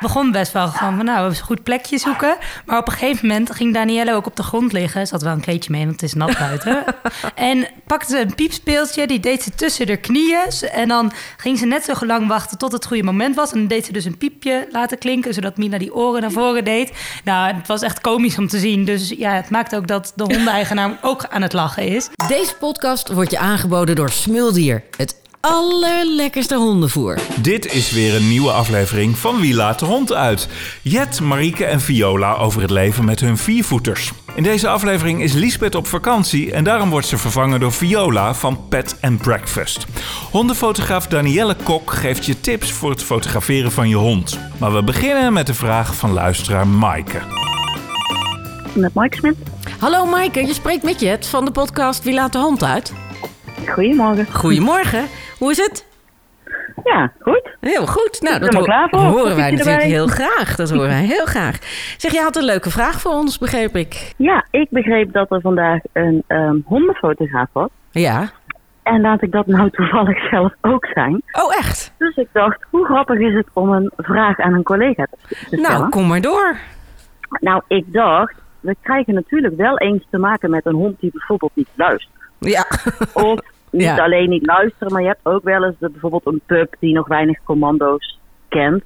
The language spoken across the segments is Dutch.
begon best wel gewoon van, nou, we een goed plekje zoeken. Maar op een gegeven moment ging Danielle ook op de grond liggen. Ze had wel een kleedje mee, want het is nat buiten. en pakte ze een piepspeeltje, die deed ze tussen de knieën. En dan ging ze net zo lang wachten tot het goede moment was. En dan deed ze dus een piepje laten klinken, zodat Mina die oren naar voren deed. Nou, het was echt komisch om te zien. Dus ja, het maakt ook dat de hondeneigenaar ook aan het lachen is. Deze podcast wordt je aangeboden door Smuldier. Het allerlekkerste hondenvoer. Dit is weer een nieuwe aflevering van Wie laat de hond uit? Jet, Marieke en Viola over het leven met hun viervoeters. In deze aflevering is Liesbeth op vakantie en daarom wordt ze vervangen door Viola van Pet and Breakfast. Hondenfotograaf Danielle Kok geeft je tips voor het fotograferen van je hond. Maar we beginnen met de vraag van luisteraar Maaike. Met Mike Smit. Hallo Maaike, je spreekt met Jet van de podcast Wie laat de hond uit? Goedemorgen. Goedemorgen, hoe is het? Ja, goed. Heel goed. Nou, dat er klaar voor. horen wij natuurlijk heel graag. Dat horen wij heel graag. Zeg, je had een leuke vraag voor ons, begreep ik. Ja, ik begreep dat er vandaag een ehm, hondenfotograaf was. Ja. En laat ik dat nou toevallig zelf ook zijn. Oh, echt? Dus ik dacht, hoe grappig is het om een vraag aan een collega te stellen? Nou, kom maar door. Nou, ik dacht, we krijgen natuurlijk wel eens te maken met een hond die bijvoorbeeld niet luistert. Ja. Of niet Ja. alleen niet luisteren, maar je hebt ook wel eens de, bijvoorbeeld een pup die nog weinig commando's kent.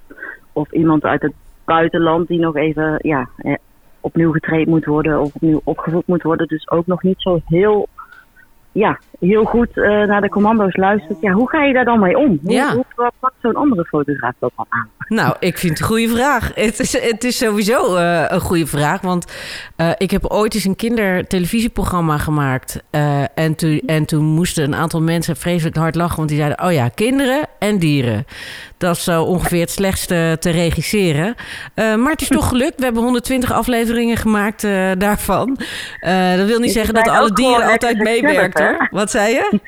Of iemand uit het buitenland die nog even ja, eh, opnieuw getraind moet worden of opnieuw opgevoed moet worden. Dus ook nog niet zo heel, ja, heel goed eh, naar de commando's luistert. Ja, hoe ga je daar dan mee om? Hoe, Ja. hoe pakt zo'n andere fotograaf dat dan aan? Nou, ik vind het een goede vraag. Het is, het is sowieso eh, een goede vraag. Want eh, ik heb ooit eens een kindertelevisieprogramma gemaakt. Eh, en, toen, en toen moesten een aantal mensen vreselijk hard lachen. Want die zeiden, oh ja, kinderen en dieren. Dat is zo ongeveer het slechtste te regisseren. Maar het is toch gelukt. We hebben 120 afleveringen gemaakt daarvan. Dat wil niet Ze zeggen dat alle ook dieren altijd meewerken. Wat zei je?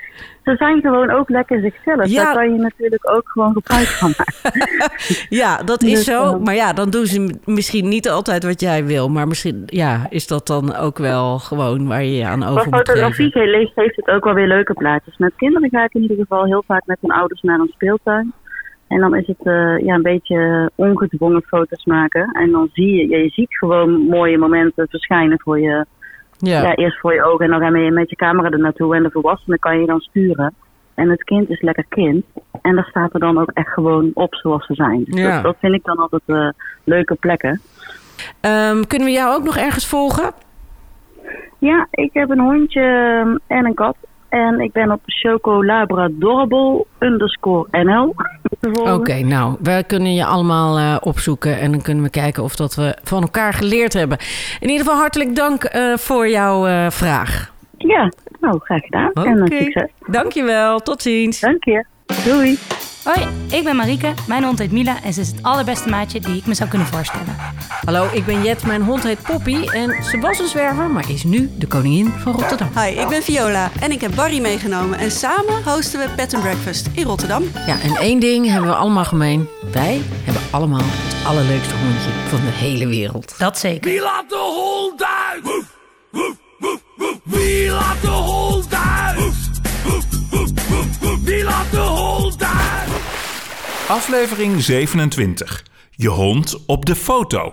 Ze zijn gewoon ook lekker zichzelf. Ja. Daar kan je natuurlijk ook gewoon gebruik van maken. Ja, dat is Dus, zo. eh, Maar ja, dan doen ze misschien niet altijd wat jij wil. Maar misschien ja, is dat dan ook wel gewoon waar je je aan over moet fotografie geven. heeft heeft het ook wel weer leuke plaatjes. Met kinderen ga ik in ieder geval heel vaak met hun ouders naar een speeltuin. En dan is het eh, ja, een beetje ongedwongen foto's maken. En dan zie je, ja, je ziet gewoon mooie momenten verschijnen voor je. Ja. Ja. eerst voor je ogen en dan ga je met je camera er naartoe. En de volwassene kan je dan sturen. En het kind is lekker kind. En daar staat er dan ook echt gewoon op zoals ze zijn. Dus Ja. dat, dat vind ik dan altijd eh, leuke plekken. Ehm, kunnen we jou ook nog ergens volgen? Ja, ik heb een hondje en een kat. En ik ben op Choco Labradorable underscore NL. Oké, nou, we kunnen je allemaal eh, opzoeken. En dan kunnen we kijken of dat we van elkaar geleerd hebben. In ieder geval hartelijk dank eh, voor jouw eh, vraag. Ja, nou, graag gedaan. En Oké. succes. Dankjewel, tot ziens. Dank je. Doei. Hoi, ik ben Marieke. Mijn hond heet Mila en ze is het allerbeste maatje die ik me zou kunnen voorstellen. Hallo, ik ben Jet, mijn hond heet Poppy. En ze was een zwerver, maar is nu de koningin van Rotterdam. Hi, ik ben Viola en ik heb Barry meegenomen. En samen hosten we Pet and Breakfast in Rotterdam. Ja, en één ding hebben we allemaal gemeen. Wij hebben allemaal het allerleukste hondje van de hele wereld. Dat zeker. Wie laat de hond uit? Woef, woef, woef, woef. Wie laat de hond uit? Woef, woef, woef, woef, woef. Wie laat de hond uit? Aflevering 27. Je hond op de foto.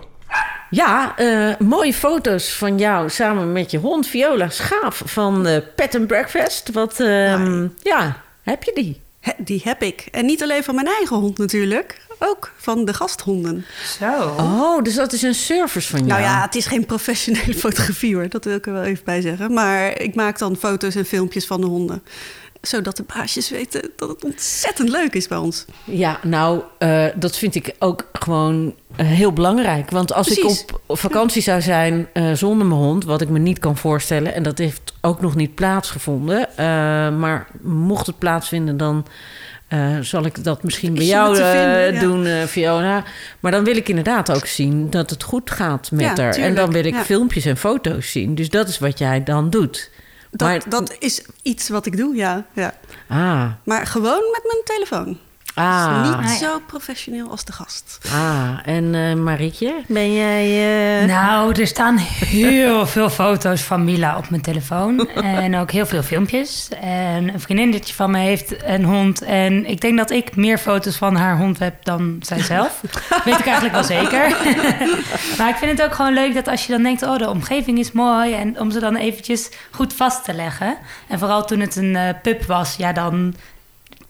Ja, eh, mooie foto's van jou samen met je hond Viola Schaaf van eh, Pet and Breakfast. Wat, ehm, ja, heb je die? Die heb ik. En niet alleen van mijn eigen hond natuurlijk. Ook van de gasthonden. Zo. Oh, dus dat is een service van jou. Nou ja, het is geen professionele fotografie hoor. Dat wil ik er wel even bij zeggen. Maar ik maak dan foto's en filmpjes van de honden. Zodat de baasjes weten dat het ontzettend leuk is bij ons. Ja, nou, eh, dat vind ik ook gewoon eh, heel belangrijk. Want als Precies. ik op vakantie zou zijn eh, zonder mijn hond, wat ik me niet kan voorstellen, en dat heeft ook nog niet plaatsgevonden, eh, maar mocht het plaatsvinden, dan zal ik dat misschien bij jou vinden, ja. doen, Fiona. Maar dan wil ik inderdaad ook zien dat het goed gaat met Ja, haar. En dan wil ik ja. filmpjes en foto's zien. Dus dat is wat jij dan doet. Dat, Maar- dat is iets wat ik doe, ja. ja. Ah, Maar gewoon met mijn telefoon. Ah, Niet Ah, zo professioneel als de gast. ah. en eh Marietje, ben jij... eh, Nou, er staan heel veel foto's van Mila op mijn telefoon. En ook heel veel filmpjes. En een vriendinnetje van me heeft een hond. En ik denk dat ik meer foto's van haar hond heb dan zij zelf. Weet ik eigenlijk wel zeker. maar ik vind het ook gewoon leuk dat als je dan denkt... oh, de omgeving is mooi. En om ze dan eventjes goed vast te leggen. En vooral toen het een eh, pup was, ja, dan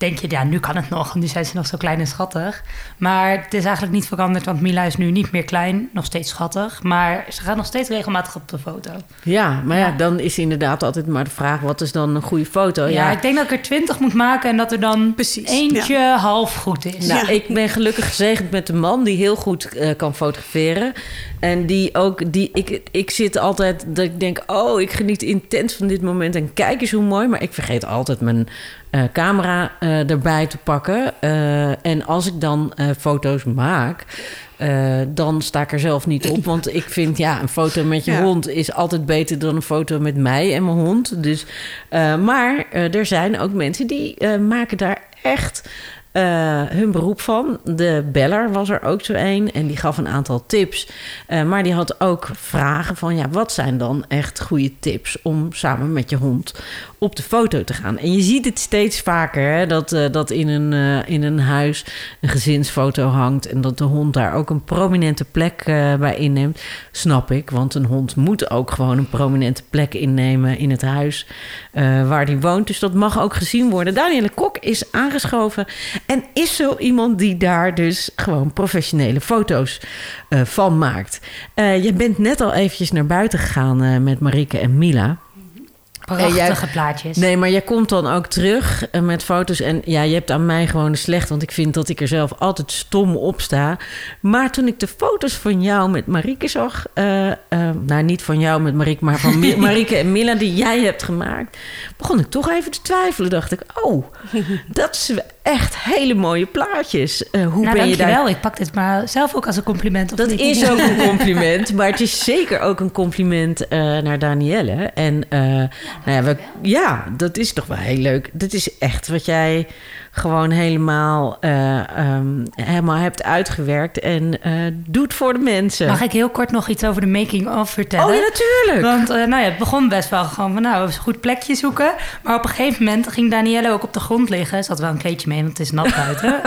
denk je... ja, nu kan het nog. Nu zijn ze nog zo klein en schattig. Maar het is eigenlijk niet veranderd, want Mila is nu niet meer klein. Nog steeds schattig. Maar ze gaat nog steeds regelmatig op de foto. Ja, maar ja, Ja. dan is inderdaad altijd maar de vraag... wat is dan een goede foto? Ja, ik denk dat ik er twintig moet maken en dat er dan Precies, eentje half goed is. Nou, Ja. ik ben gelukkig gezegend met een man die heel goed eh, kan fotograferen. En die ook, die, ik, ik zit altijd dat ik denk, oh, ik geniet intens van dit moment. En kijk eens hoe mooi. Maar ik vergeet altijd mijn eh, camera eh, erbij te pakken. Eh, en als ik dan foto's maak. dan sta ik er zelf niet op. Want ik vind, ja, een foto met je Ja. hond is altijd beter dan een foto met mij en mijn hond. Dus, maar er zijn ook mensen die maken daar echt eh, hun beroep van. De beller was er ook zo een en die gaf een aantal tips. Eh, maar die had ook vragen van, ja, wat zijn dan echt goede tips om samen met je hond op de foto te gaan? En je ziet het steeds vaker, hè, dat, eh, dat in, een, in een huis een gezinsfoto hangt en dat de hond daar ook een prominente plek bij inneemt. Snap ik, want een hond moet ook gewoon een prominente plek innemen in het huis waar die woont. Dus dat mag ook gezien worden. Danielle Kok is aangeschoven en is zo iemand die daar dus gewoon professionele foto's eh, van maakt. Eh, je bent net al eventjes naar buiten gegaan eh, met Marike en Mila. Prachtige jij- plaatjes. Nee, maar jij komt dan ook terug met foto's. En ja, je hebt aan mij gewoon slecht, want ik vind dat ik er zelf altijd stom op sta. Maar toen ik de foto's van jou met Marieke zag, nou niet van jou met Marieke, maar van Mi- Marieke en Mila die jij hebt gemaakt, begon ik toch even te twijfelen. Dacht ik, oh, dat is echt hele mooie plaatjes. Eh, hoe nou, ben je daar? Ik pak dit maar zelf ook als een compliment. of Dat niet? is ook een compliment, maar het is zeker ook een compliment eh, naar Danielle. En eh, nou ja, we, ja, dat is toch wel heel leuk. Dat is echt wat jij gewoon helemaal, eh, ehm, helemaal hebt uitgewerkt en eh, doet voor de mensen. Mag ik heel kort nog iets over de making-of vertellen? Oh ja, natuurlijk. Want eh, nou ja, het begon best wel gewoon van nou, een goed plekje zoeken. Maar op een gegeven moment ging Danielle ook op de grond liggen. Ze had wel een kleedje mee, want het is nat buiten.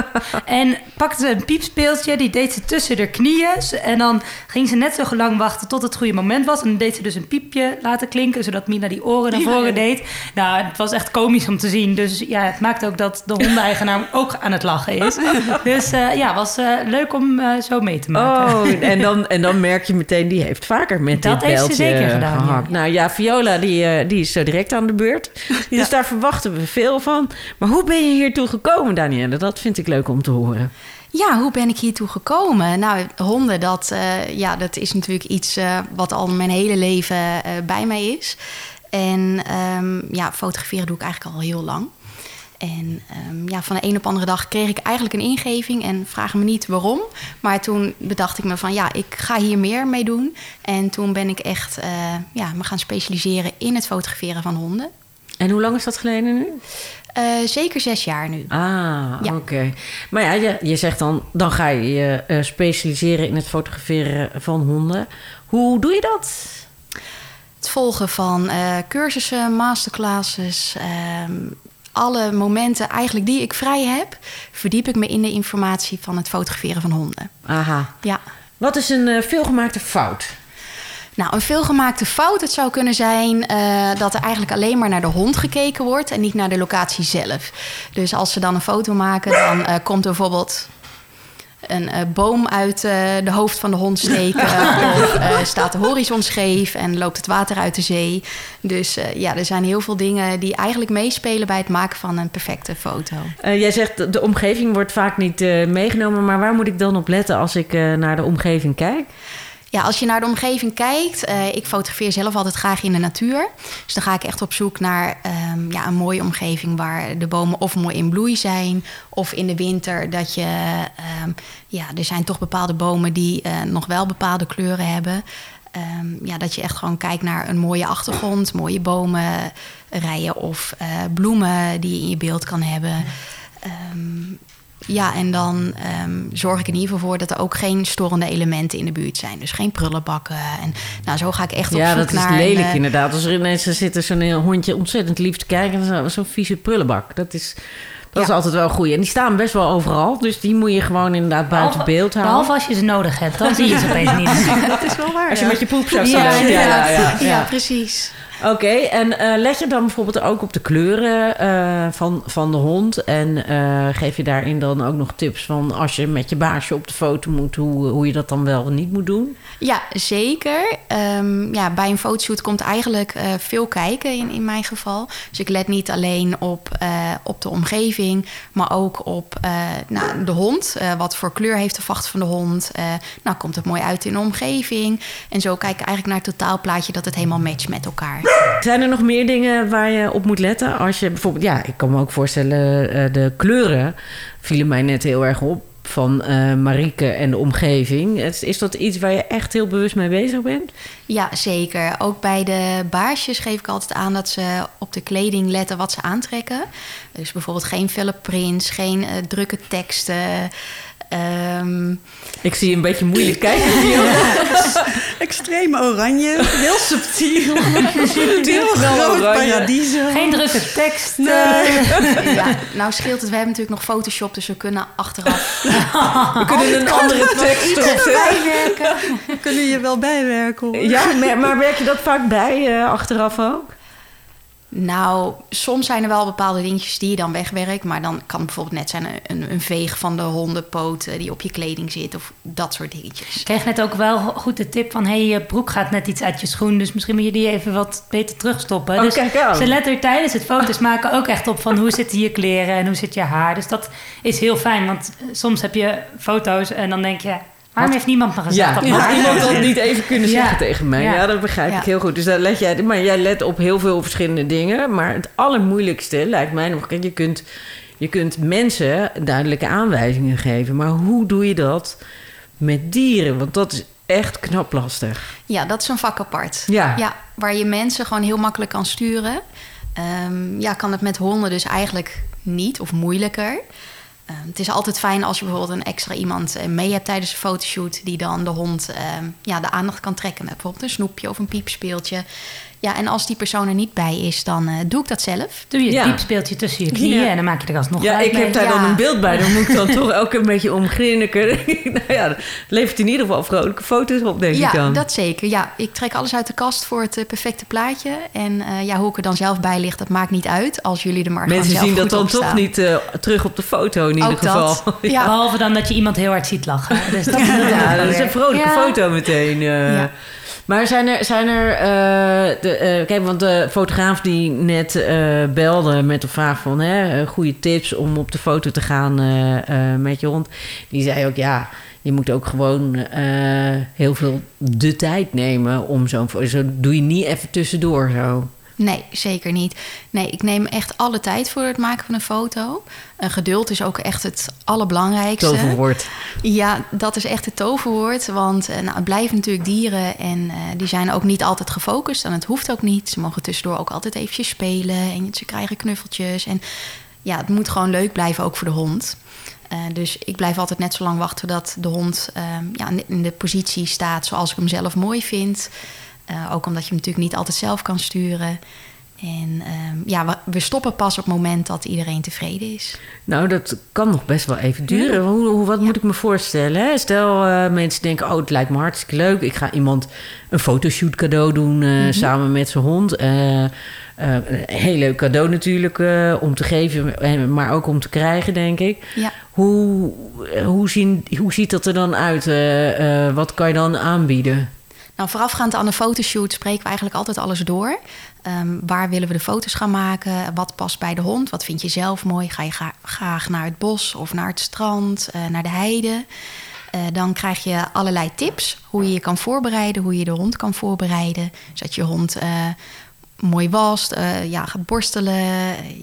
en pakte ze een piepspeeltje, die deed ze tussen de knieën. En dan ging ze net zo lang wachten tot het goede moment was. En dan deed ze dus een piepje laten klinken, zodat Mina die oren naar voren deed. Nou, het was echt komisch om te zien. Dus ja, het maakt ook dat de hondeneigenaar ook aan het lachen is. Dus eh, ja, was eh, leuk om eh, zo mee te maken. Oh, en dan, en dan merk je meteen, die heeft vaker met Dat dit heeft ze zeker gedaan, gehakt. ja. Nou ja, Viola die, eh, die is zo direct aan de beurt. Dus daar verwachten we veel van. Maar hoe ben je hiertoe gekomen, Danielle? Dat vind ik leuk om te horen. Ja, hoe ben ik hiertoe gekomen? Nou, honden, dat, eh, ja, dat is natuurlijk iets eh, wat al mijn hele leven eh, bij mij is. En ehm, ja, fotograferen doe ik eigenlijk al heel lang. En ehm, ja, van de een op de andere dag kreeg ik eigenlijk een ingeving en vraag me niet waarom. Maar toen bedacht ik me van ja, ik ga hier meer mee doen. En toen ben ik echt eh, ja, me gaan specialiseren in het fotograferen van honden. En hoe lang is dat geleden nu? Eh, zeker zes jaar nu. Ah, Ja. oké. Maar ja, je, je zegt dan, dan ga je je eh, specialiseren in het fotograferen van honden. Hoe doe je dat? Het volgen van cursussen, masterclasses, ehm, alle momenten eigenlijk die ik vrij heb, verdiep ik me in de informatie van het fotograferen van honden. Aha. Ja. Wat is een eh, veelgemaakte fout? Nou, een veelgemaakte fout, het zou kunnen zijn eh, dat er eigenlijk alleen maar naar de hond gekeken wordt en niet naar de locatie zelf. Dus als ze dan een foto maken, dan eh, komt er bijvoorbeeld een eh, boom uit eh, de hoofd van de hond steken. of eh, staat de horizon scheef en loopt het water uit de zee. Dus ja, er zijn heel veel dingen die eigenlijk meespelen bij het maken van een perfecte foto. Jij zegt, de- de omgeving wordt vaak niet meegenomen. Maar waar moet ik dan op letten als ik naar de omgeving kijk? Ja, als je naar de omgeving kijkt, eh, ik fotografeer zelf altijd graag in de natuur. Dus dan ga ik echt op zoek naar ehm, ja, een mooie omgeving waar de bomen of mooi in bloei zijn. Of in de winter dat je, ehm, ja, er zijn toch bepaalde bomen die eh, nog wel bepaalde kleuren hebben. Ehm, ja, dat je echt gewoon kijkt naar een mooie achtergrond, mooie bomen, rijen of eh, bloemen die je in je beeld kan hebben. Ja, en dan ehm, zorg ik in ieder geval voor dat er ook geen storende elementen in de buurt zijn. Dus geen prullenbakken. En nou, zo ga ik echt op Ja, zoek dat is naar... lelijk eh, inderdaad. Als er ineens zit er zo'n heel hondje ontzettend lief te kijken... en zo- zo'n vieze prullenbak. Dat is, dat is Ja. altijd wel goed. En die staan best wel overal. Dus die moet je gewoon inderdaad buiten Behalve- beeld houden. Behalve als je ze nodig hebt, dan zie je ze opeens niet. Dat is wel waar. Als je ja. met je Ja, ja, ja, ja, ja, ja. precies. Oké, en eh, let je dan bijvoorbeeld ook op de kleuren eh, van, van de hond? En eh, geef je daarin dan ook nog tips van als je met je baasje op de foto moet, hoe, hoe je dat dan wel niet moet doen? Ja, zeker. Ehm, ja, bij een fotoshoot komt eigenlijk veel kijken in, in mijn geval. Dus ik let niet alleen op, op de omgeving, maar ook op nou, de hond. Wat voor kleur heeft de vacht van de hond? Nou, komt het mooi uit in de omgeving? En zo kijk ik eigenlijk naar het totaalplaatje dat het helemaal matcht met elkaar. Zijn er nog meer dingen waar je op moet letten? Als je bijvoorbeeld, ja, ik kan me ook voorstellen, eh, de kleuren vielen mij net heel erg op van eh Marieke en de omgeving. Is, is dat iets waar je echt heel bewust mee bezig bent? Ja, zeker. Ook bij de baarsjes geef ik altijd aan dat ze op de kleding letten wat ze aantrekken. Dus bijvoorbeeld geen felle prints, geen eh, drukke teksten. Ehm, Ik zie je een beetje moeilijk kijken. Extreem oranje, heel subtiel. heel wel groot paradiso. Geen drukke tekst. ja, nou scheelt het. We hebben natuurlijk nog Photoshop, dus we kunnen achteraf We kunnen een andere tekst opzetten. bijwerken. Kunnen je wel bijwerken hoor. Ja, maar, maar werk je dat vaak bij eh, achteraf ook? Nou, soms zijn er wel bepaalde dingetjes die je dan wegwerkt. Maar dan kan het bijvoorbeeld net zijn een, een veeg van de hondenpoot eh, die op je kleding zit. Of dat soort dingetjes. Ik kreeg net ook wel goed de tip van... hey, je broek gaat net iets uit je schoen... dus misschien moet je die even wat beter terugstoppen. Oh, dus kijk aan. ze let er tijdens het foto's maken ook echt op... van hoe zitten je kleren en hoe zit je haar. Dus dat is heel fijn, want soms heb je foto's... en dan denk je, waarom heeft niemand me gezegd Ja, dat haar iemand dat niet even kunnen Ja. zeggen tegen mij? Ja, Ja. dat begrijp Ja. ik heel goed. Dus daar let jij, maar jij let op heel veel verschillende dingen. Maar het allermoeilijkste lijkt mij nog... kijk, Je kunt, je kunt mensen duidelijke aanwijzingen geven. Maar hoe doe je dat met dieren? Want dat is echt knap lastig. Ja, dat is een vak apart. Ja. ja waar je mensen gewoon heel makkelijk kan sturen. Ehm, ja, kan het met honden dus eigenlijk niet of moeilijker. Ehm, het is altijd fijn als je bijvoorbeeld een extra iemand eh, mee hebt tijdens een fotoshoot... die dan de hond ehm, ja, de aandacht kan trekken met bijvoorbeeld een snoepje of een piepspeeltje. Ja, en als die persoon er niet bij is, dan eh, doe ik dat zelf. Doe je het Ja. piepspeeltje tussen je knieën... Ja. en dan maak je er alsnog Ja, ik heb daar Ja. dan een beeld bij. Dan moet ik dan toch elke een beetje omgrinniken. nou ja, dat levert in ieder geval vrolijke foto's op, denk ik Ja, dan. dat zeker. Ja, ik trek alles uit de kast voor het eh, perfecte plaatje. En eh, ja, hoe ik er dan zelf bij ligt, dat maakt niet uit. Als jullie er maar Mensen zien dat dan toch niet terug op de foto in ieder Ook dat. geval. Ja. Behalve dan dat je iemand heel hard ziet lachen. Dus dat, Ja, dat is een vrolijke Ja. foto meteen. Maar zijn er, zijn er eh, de, eh, kijk, want de fotograaf die net eh, belde met de vraag van hè, goede tips om op de foto te gaan met je hond, die zei ook ja, je moet ook gewoon heel veel de tijd nemen om zo'n. Zo doe je niet even tussendoor zo. Nee, zeker niet. Nee, ik neem echt alle tijd voor het maken van een foto. Eh, geduld is ook echt het allerbelangrijkste. Toverwoord. Ja, dat is echt het toverwoord. Want eh, nou, het blijven natuurlijk dieren en eh, die zijn ook niet altijd gefocust. En het hoeft ook niet. Ze mogen tussendoor ook altijd eventjes spelen en ze krijgen knuffeltjes. En ja, het moet gewoon leuk blijven, ook voor de hond. Eh, dus ik blijf altijd net zo lang wachten dat de hond eh, ja, in de positie staat zoals ik hem zelf mooi vind. Eh, ook omdat je hem natuurlijk niet altijd zelf kan sturen. En ehm, ja, we, stoppen pas op het moment dat iedereen tevreden is. Nou, dat kan nog best wel even duren. Hoe, hoe, wat moet ik me voorstellen? Hè? Stel, eh, mensen denken, oh, het lijkt me hartstikke leuk. Ik ga iemand een fotoshoot cadeau doen eh, samen met zijn hond. Een heel leuk cadeau natuurlijk om te geven, maar ook om te krijgen, denk ik. Ja. Hoe, hoe, zien, hoe ziet dat er dan uit? Wat kan je dan aanbieden? Nou, voorafgaand aan de fotoshoot spreken we eigenlijk altijd alles door. Ehm, waar willen we de foto's gaan maken? Wat past bij de hond? Wat vind je zelf mooi? Ga je gra- graag naar het bos of naar het strand, eh, naar de heide? Eh, dan krijg je allerlei tips hoe je je kan voorbereiden, hoe je de hond kan voorbereiden. Zodat je hond eh, mooi wast, eh, ja, gaat borstelen.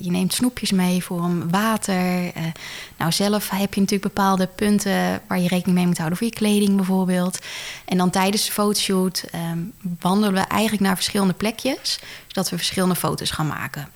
Je neemt snoepjes mee voor hem, water. Eh, nou, zelf heb je natuurlijk bepaalde punten waar je rekening mee moet houden voor je kleding bijvoorbeeld. En dan tijdens de fotoshoot ehm, wandelen we eigenlijk naar verschillende plekjes, zodat we verschillende foto's gaan maken.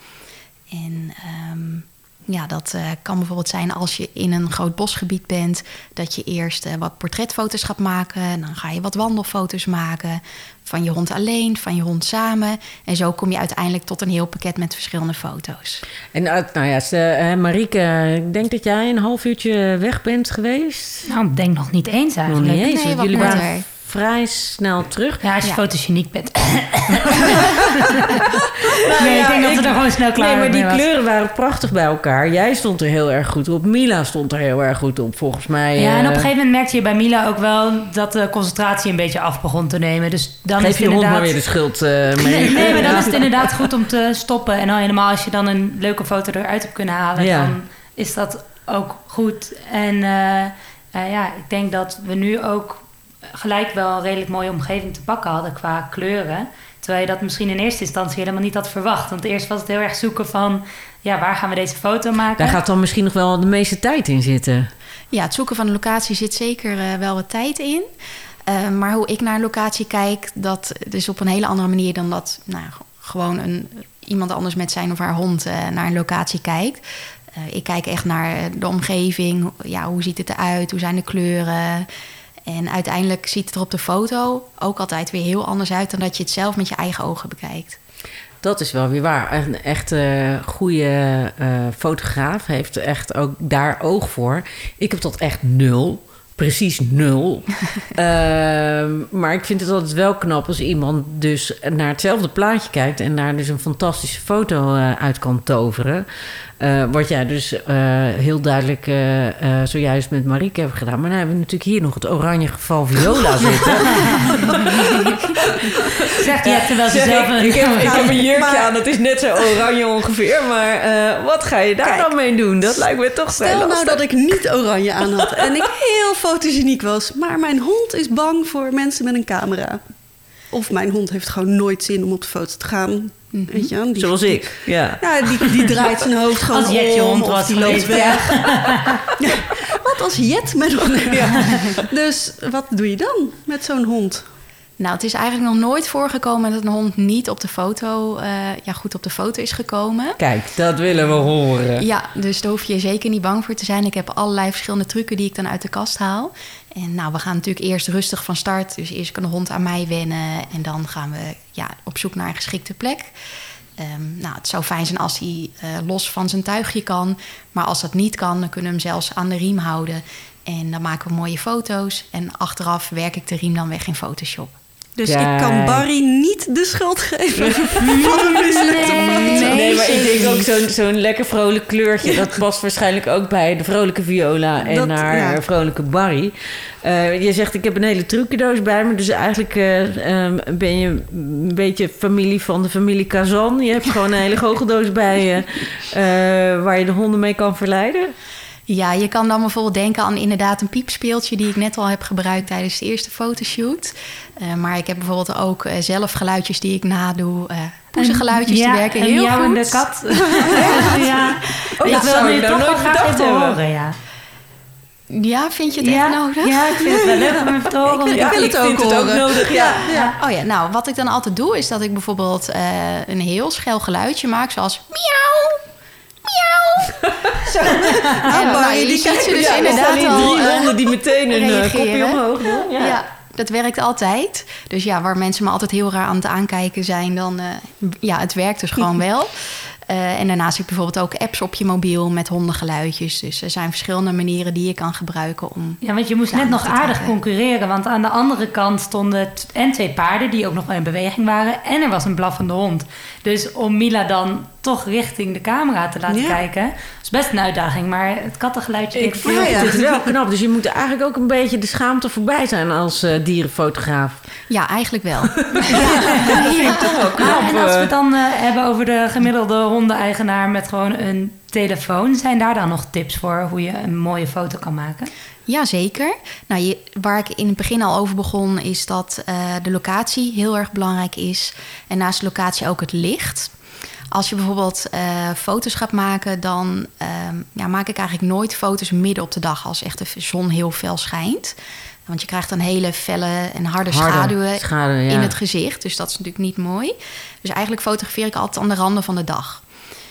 En ehm, ja, dat eh, kan bijvoorbeeld zijn als je in een groot bosgebied bent, dat je eerst eh, wat portretfoto's gaat maken. En dan ga je wat wandelfoto's maken van je hond alleen, van je hond samen. En zo kom je uiteindelijk tot een heel pakket met verschillende foto's. En eh, nou ja, Marieke, ik denk dat jij een half uurtje weg bent geweest. Nou, ik denk nog niet eens Nog eigenlijk. niet eens, Nee, jullie waren. Vrij snel terug. Ja, als je Ja. fotogeniek bent. nee, ik denk dat we er gewoon snel klaar Nee, maar die mee was. kleuren waren prachtig bij elkaar. Jij stond er heel erg goed op. Mila stond er heel erg goed op, volgens mij. Ja, en op eh, een gegeven moment merkte je bij Mila ook wel dat de concentratie een beetje af begon te nemen. Dus dan Geef je hond inderdaad... maar weer de schuld, eh Nee, Marieke. nee, maar dan is het inderdaad goed om te stoppen. En dan helemaal als je dan een leuke foto eruit hebt kunnen halen, Ja. dan is dat ook goed. En eh, ja, ik denk dat we nu ook gelijk wel een redelijk mooie omgeving te pakken hadden qua kleuren. Terwijl je dat misschien in eerste instantie helemaal niet had verwacht. Want eerst was het heel erg zoeken van, ja, waar gaan we deze foto maken? Daar gaat dan misschien nog wel de meeste tijd in zitten. Ja, het zoeken van een locatie zit zeker eh, wel wat tijd in. Eh, maar hoe ik naar een locatie kijk, dat is op een hele andere manier dan dat nou, gewoon een, iemand anders met zijn of haar hond eh, naar een locatie kijkt. Eh, ik kijk echt naar de omgeving. Ja, hoe ziet het eruit? Hoe zijn de kleuren? En uiteindelijk ziet het er op de foto ook altijd weer heel anders uit dan dat je het zelf met je eigen ogen bekijkt. Dat is wel weer waar. Een echt eh goede eh, fotograaf heeft echt ook daar oog voor. Ik heb dat echt nul. Precies nul. Ehm, maar ik vind het altijd wel knap als iemand dus naar hetzelfde plaatje kijkt... en daar dus een fantastische foto eh, uit kan toveren. Eh, wat jij dus eh, heel duidelijk eh, zojuist met Marieke hebt gedaan. Maar dan hebben we natuurlijk hier nog het oranje geval viola zitten. Zegt hij terwijl ze Zeg zelf ik, een... ik, heb, ik heb een jurkje Maar- aan, het is net zo oranje ongeveer. Maar wat ga je daar Kijk, dan mee doen? Dat lijkt me toch vrij Stel nou dat ik niet oranje aan had en ik heel fotogeniek was, maar mijn hond is bang voor mensen met een camera. Of mijn hond heeft gewoon nooit zin om op de foto te gaan. Weet je, wel? die, Zoals ik, ja. Ja, die, die draait zijn hoofd gewoon Als Jet je om, hond was die loopt weg. Ja, wat als Jet met hond? Dus wat doe je dan met zo'n hond? Nou, het is eigenlijk nog nooit voorgekomen dat een hond niet op de foto, eh, ja, goed op de foto is gekomen. Kijk, dat willen we horen. Ja, dus daar hoef je zeker niet bang voor te zijn. Ik heb allerlei verschillende trucken die ik dan uit de kast haal. En nou, we gaan natuurlijk eerst rustig van start. Dus eerst kan de hond aan mij wennen. En dan gaan we ja, op zoek naar een geschikte plek. Ehm, nou, het zou fijn zijn als hij eh, los van zijn tuigje kan. Maar als dat niet kan, dan kunnen we hem zelfs aan de riem houden. En dan maken we mooie foto's. En achteraf werk ik de riem dan weg in Photoshop. Dus Kijk. ik kan Barry niet de schuld geven van een mislukte foto. Nee, maar ik denk ook zo'n zo'n lekker vrolijk kleurtje. Dat past waarschijnlijk ook bij de vrolijke Viola en Dat- haar ja. vrolijke Barry. Eh, je zegt, ik heb een hele trucendoos bij me. Dus eigenlijk eh, ehm, ben je een beetje familie van de familie Kazan. Je hebt gewoon een hele goocheldoos bij je... eh, waar je de honden mee kan verleiden. Ja, je kan dan bijvoorbeeld denken aan inderdaad een piepspeeltje die ik net al heb gebruikt tijdens de eerste fotoshoot. Eh, maar ik heb bijvoorbeeld ook eh, zelf geluidjes die ik nadoe. eh poezengeluidjes ja, die werken en heel jou en goed. de kat. ja. Oh, ik dat wil zou nou toch nooit hebben. horen, ja. Ja, vind je het Ja, echt nodig? ja, ik vind het wel leuk om te horen. Ik wil het ook horen. nodig, ja. Ja. Oh ja, nou, wat ik dan altijd doe, is dat ik bijvoorbeeld eh, een heel schel geluidje maak, zoals miauw. Zo. En nou, je die ziet kijkt- ze dus Ja, er inderdaad hier al drie eh, honden die meteen een eh, reageren. kopje omhoog doen. Ja. Ja. dat werkt altijd. Dus ja, waar mensen me altijd heel raar aan het aankijken zijn, dan... eh, ja, het werkt dus gewoon wel. Eh, en daarnaast heb je bijvoorbeeld ook apps op je mobiel met hondengeluidjes. Dus er zijn verschillende manieren die je kan gebruiken om... Ja, want je moest net nog aardig concurreren. Want aan de andere kant stonden en twee paarden die ook nog wel in beweging waren. En er was een blaffende hond. Dus om Mila dan toch richting de camera te laten Ja. kijken... is best een uitdaging. Maar het kattengeluidje... Ik vind ja. het wel knap. Dus je moet eigenlijk ook een beetje de schaamte voorbij zijn als eh, dierenfotograaf. Ja, eigenlijk wel. En als we eh. het dan eh, hebben over de gemiddelde hondeneigenaar met gewoon een telefoon... zijn daar dan nog tips voor hoe je een mooie foto kan maken? Jazeker. Nou, je, waar ik in het begin al over begon, is dat eh, de locatie heel erg belangrijk is. En naast de locatie ook het licht. Als je bijvoorbeeld eh, foto's gaat maken, dan ehm, ja, maak ik eigenlijk nooit foto's midden op de dag als echt de zon heel fel schijnt. Want je krijgt dan hele felle en harde, Harde schaduwen ja. in het gezicht. Dus dat is natuurlijk niet mooi. Dus eigenlijk fotografeer ik altijd aan de randen van de dag.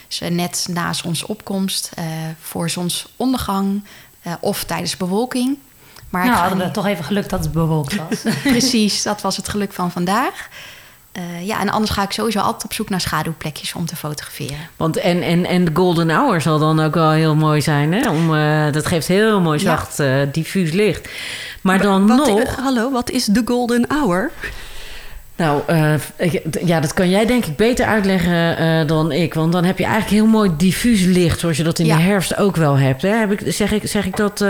Dus eh, net na zonsopkomst, eh, voor zonsondergang eh, of tijdens bewolking. Maar ik nou, ga hadden we niet- toch even geluk dat het bewolkt was. Precies, dat was het geluk van vandaag. Eh, ja, en anders ga ik sowieso altijd op zoek naar schaduwplekjes om te fotograferen. Want en, en, en de golden hour zal dan ook wel heel mooi zijn. Hè? Om, eh, dat geeft heel mooi Ja. zacht, eh, diffuus licht. Maar dan Wat- nog... hallo, wat is de golden hour? Nou, eh, ik- ja, dat kan jij denk ik beter uitleggen eh, dan ik. Want dan heb je eigenlijk heel mooi diffuus licht... zoals je dat in Ja. de herfst ook wel hebt. Hè? Heb ik, zeg, ik, zeg ik dat, eh,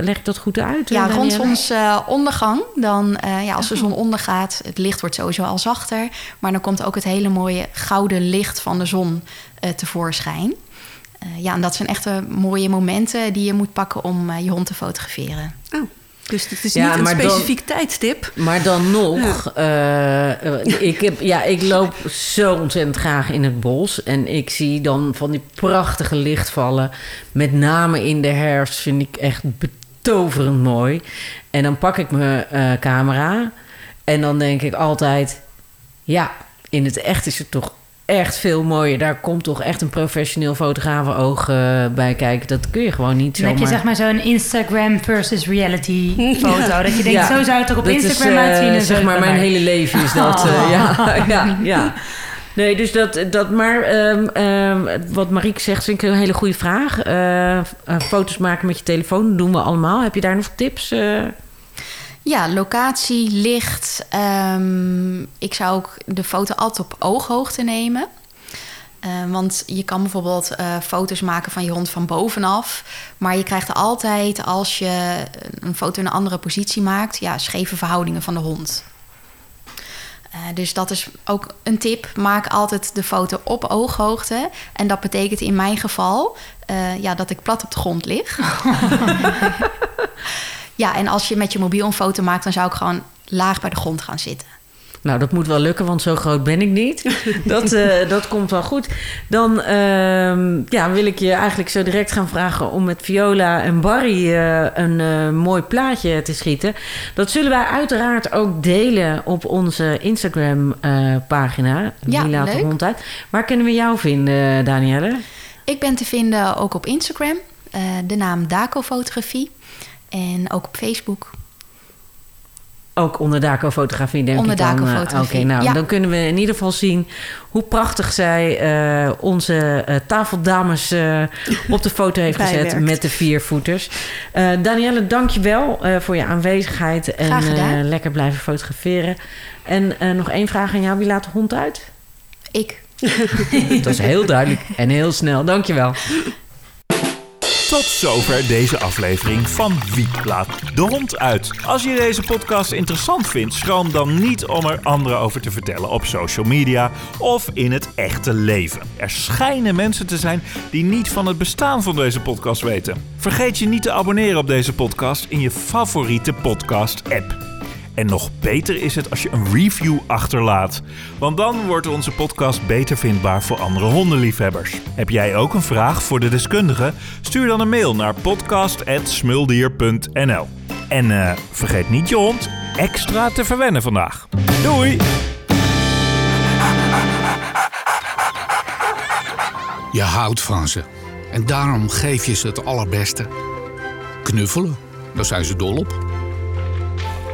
leg ik dat goed uit? Ja, rond Danielle? zonsondergang, dan, eh, ja, als de zon ondergaat, het licht wordt sowieso al zachter. Maar dan komt ook het hele mooie gouden licht van de zon eh, tevoorschijn. Eh, ja, en dat zijn echte mooie momenten die je moet pakken om je hond te fotograferen. Oh, dus het is Ja, niet een dan- specifiek tijdstip. Maar dan nog, eh, eh, ik, heb, ja, ik loop zo ontzettend graag in het bos. En ik zie dan van die prachtige lichtvallen. Met name in de herfst vind ik echt betoverend mooi. En dan pak ik mijn eh, camera. En dan denk ik altijd... Ja, in het echt is het toch echt veel mooier. Daar komt toch echt een professioneel fotografenoog eh bij kijken. Dat kun je gewoon niet Dan heb je zeg maar zo'n Instagram versus reality foto. Dat je denkt, Ja, zo zou het er op dat Instagram eh, uitzien. En zo zeg maar, mijn mij. hele leven is dat. eh, Oh. ja, ja, ja. Nee, dus dat, dat maar ehm, ehm, wat Marieke zegt, vind ik een hele goede vraag. Foto's maken met je telefoon doen we allemaal. Heb je daar nog tips? Ja, locatie, licht. ehm, ik zou ook de foto altijd op ooghoogte nemen. Eh, want je kan bijvoorbeeld eh, foto's maken van je hond van bovenaf. Maar je krijgt altijd, als je een foto in een andere positie maakt... ja, scheve verhoudingen van de hond. Eh, dus dat is ook een tip. Maak altijd de foto op ooghoogte. En dat betekent in mijn geval ja, dat ik plat op de grond lig. ja, en als je met je mobiel een foto maakt... dan zou ik gewoon laag bij de grond gaan zitten. Nou, dat moet wel lukken, want zo groot ben ik niet. Dat, eh, dat komt wel goed. Dan ehm, ja, wil ik je eigenlijk zo direct gaan vragen om met Viola en Barry eh, een eh, mooi plaatje te schieten. Dat zullen wij uiteraard ook delen op onze Instagram-pagina. Ja, laat de leuk. hond uit? Waar kunnen we jou vinden, Danielle? Ik ben te vinden ook op Instagram. de naam Daco Fotografie. En ook op Facebook. Ook onder Daco-fotografie, denk Onder ik dan. eh, Oké, nou, ja. dan kunnen we in ieder geval zien hoe prachtig zij eh, onze eh, tafeldames op de foto heeft gezet met de vier voeters. Eh Danielle, dank je wel voor je aanwezigheid en lekker blijven fotograferen. En nog één vraag aan jou, wie laat de hond uit? Ik. Dat is heel duidelijk en heel snel. Dank je wel. Tot zover deze aflevering van Wie laat de hond uit. Als je deze podcast interessant vindt, schroom dan niet om er anderen over te vertellen op social media of in het echte leven. Er schijnen mensen te zijn die niet van het bestaan van deze podcast weten. Vergeet je niet te abonneren op deze podcast in je favoriete podcast-app. En nog beter is het als je een review achterlaat. Want dan wordt onze podcast beter vindbaar voor andere hondenliefhebbers. Heb jij ook een vraag voor de deskundige? Stuur dan een mail naar podcast.smuldier.nl En eh, vergeet niet je hond extra te verwennen vandaag. Doei! Je houdt van ze. En daarom geef je ze het allerbeste. Knuffelen, daar zijn ze dol op.